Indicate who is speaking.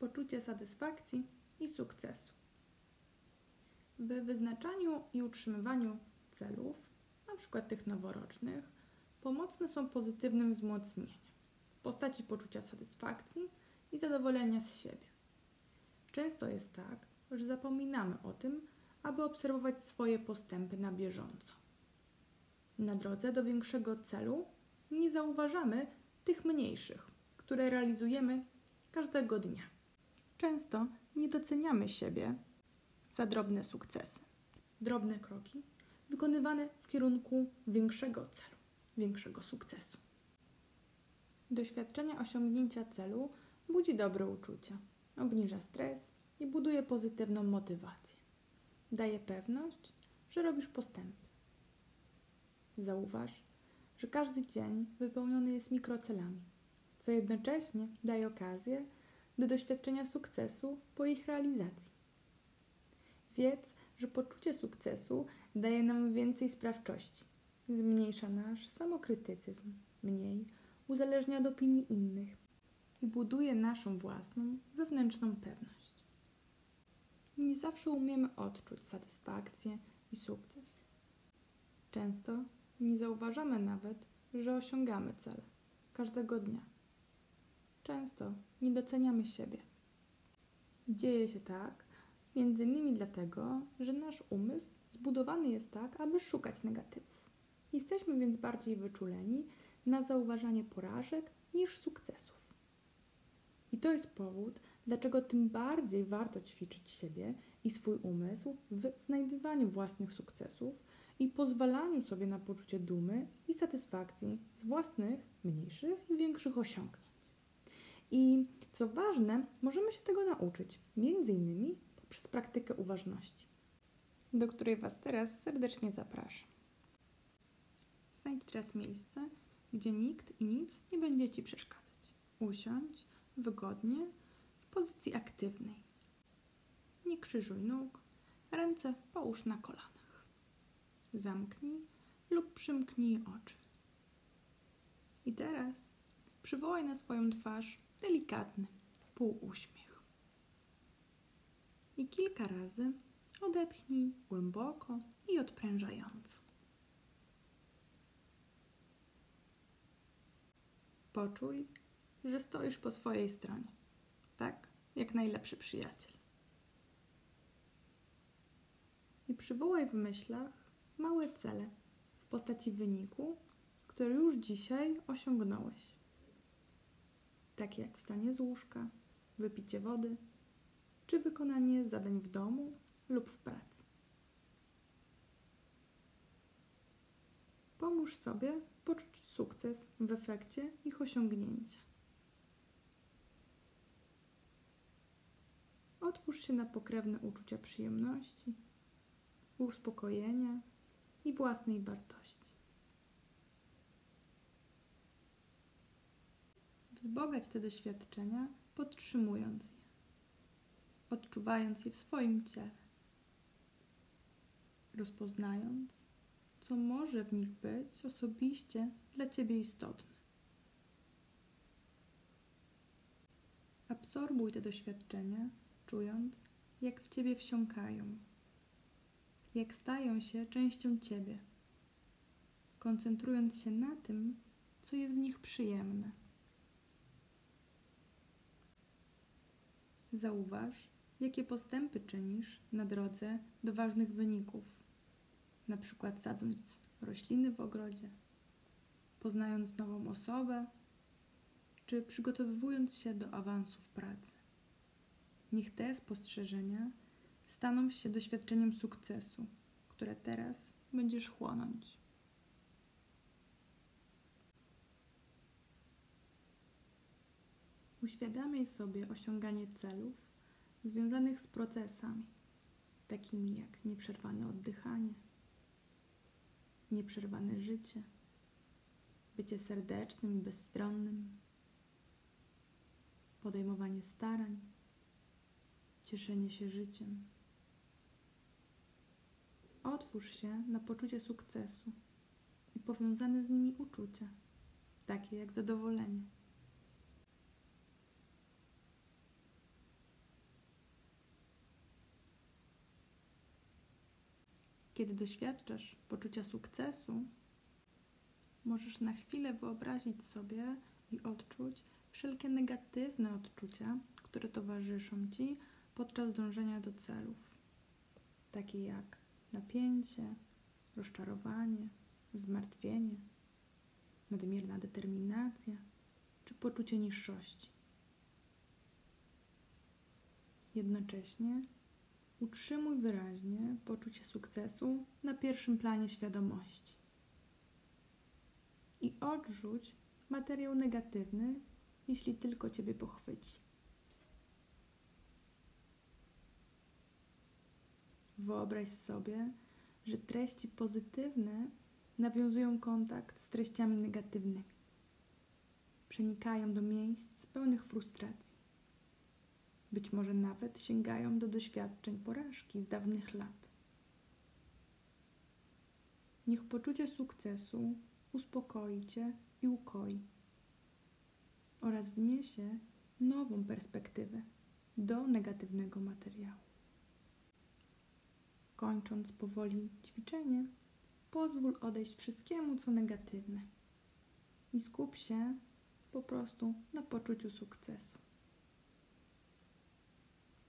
Speaker 1: poczucie satysfakcji i sukcesu. W wyznaczaniu i utrzymywaniu celów, np. tych noworocznych, pomocne są pozytywnym wzmocnieniem w postaci poczucia satysfakcji i zadowolenia z siebie. Często jest tak, że zapominamy o tym, aby obserwować swoje postępy na bieżąco. Na drodze do większego celu nie zauważamy tych mniejszych, które realizujemy każdego dnia. Często nie doceniamy siebie za drobne sukcesy, drobne kroki wykonywane w kierunku większego celu, większego sukcesu. Doświadczenie osiągnięcia celu budzi dobre uczucia, obniża stres i buduje pozytywną motywację. Daje pewność, że robisz postępy. Zauważ, że każdy dzień wypełniony jest mikrocelami, co jednocześnie daje okazję do doświadczenia sukcesu po ich realizacji. Wiedz, że poczucie sukcesu daje nam więcej sprawczości, zmniejsza nasz samokrytycyzm, mniej uzależnia od opinii innych i buduje naszą własną wewnętrzną pewność. Nie zawsze umiemy odczuć satysfakcję i sukces. Często nie zauważamy nawet, że osiągamy cel każdego dnia. Często nie doceniamy siebie. Dzieje się tak między innymi dlatego, że nasz umysł zbudowany jest tak, aby szukać negatywów. Jesteśmy więc bardziej wyczuleni na zauważanie porażek niż sukcesów. I to jest powód, dlaczego tym bardziej warto ćwiczyć siebie i swój umysł w znajdywaniu własnych sukcesów i pozwalaniu sobie na poczucie dumy i satysfakcji z własnych mniejszych i większych osiągnięć. I co ważne, możemy się tego nauczyć, między innymi poprzez praktykę uważności, do której Was teraz serdecznie zapraszam. Znajdź teraz miejsce, gdzie nikt i nic nie będzie Ci przeszkadzać. Usiądź wygodnie w pozycji aktywnej. Nie krzyżuj nóg, ręce połóż na kolanach. Zamknij lub przymknij oczy. I teraz przywołaj na swoją twarz delikatny półuśmiech. I kilka razy odetchnij głęboko i odprężająco. Poczuj, że stoisz po swojej stronie, tak jak najlepszy przyjaciel. I przywołaj w myślach małe cele w postaci wyniku, który już dzisiaj osiągnąłeś. Takie jak wstanie z łóżka, wypicie wody, czy wykonanie zadań w domu lub w pracy. Pomóż sobie poczuć sukces w efekcie ich osiągnięcia. Otwórz się na pokrewne uczucia przyjemności, uspokojenia i własnej wartości. Wzbogać te doświadczenia, podtrzymując je, odczuwając je w swoim ciele, rozpoznając, co może w nich być osobiście dla Ciebie istotne. Absorbuj te doświadczenia, czując, jak w Ciebie wsiąkają, jak stają się częścią Ciebie, koncentrując się na tym, co jest w nich przyjemne. Zauważ, jakie postępy czynisz na drodze do ważnych wyników, na przykład sadząc rośliny w ogrodzie, poznając nową osobę, czy przygotowywując się do awansu w pracy. Niech te spostrzeżenia staną się doświadczeniem sukcesu, które teraz będziesz chłonąć. Uświadamiaj sobie osiąganie celów związanych z procesami, takimi jak nieprzerwane oddychanie, nieprzerwane życie, bycie serdecznym i bezstronnym, podejmowanie starań, cieszenie się życiem. Otwórz się na poczucie sukcesu i powiązane z nimi uczucia, takie jak zadowolenie. Kiedy doświadczasz poczucia sukcesu, możesz na chwilę wyobrazić sobie i odczuć wszelkie negatywne odczucia, które towarzyszą ci podczas dążenia do celów, takie jak napięcie, rozczarowanie, zmartwienie, nadmierna determinacja czy poczucie niższości. Jednocześnie utrzymuj wyraźnie poczucie sukcesu na pierwszym planie świadomości i odrzuć materiał negatywny, jeśli tylko Ciebie pochwyci. Wyobraź sobie, że treści pozytywne nawiązują kontakt z treściami negatywnymi. Przenikają do miejsc pełnych frustracji. Być może nawet sięgają do doświadczeń porażki z dawnych lat. Niech poczucie sukcesu uspokoi Cię i ukoi oraz wniesie nową perspektywę do negatywnego materiału. Kończąc powoli ćwiczenie, pozwól odejść wszystkiemu, co negatywne i skup się po prostu na poczuciu sukcesu.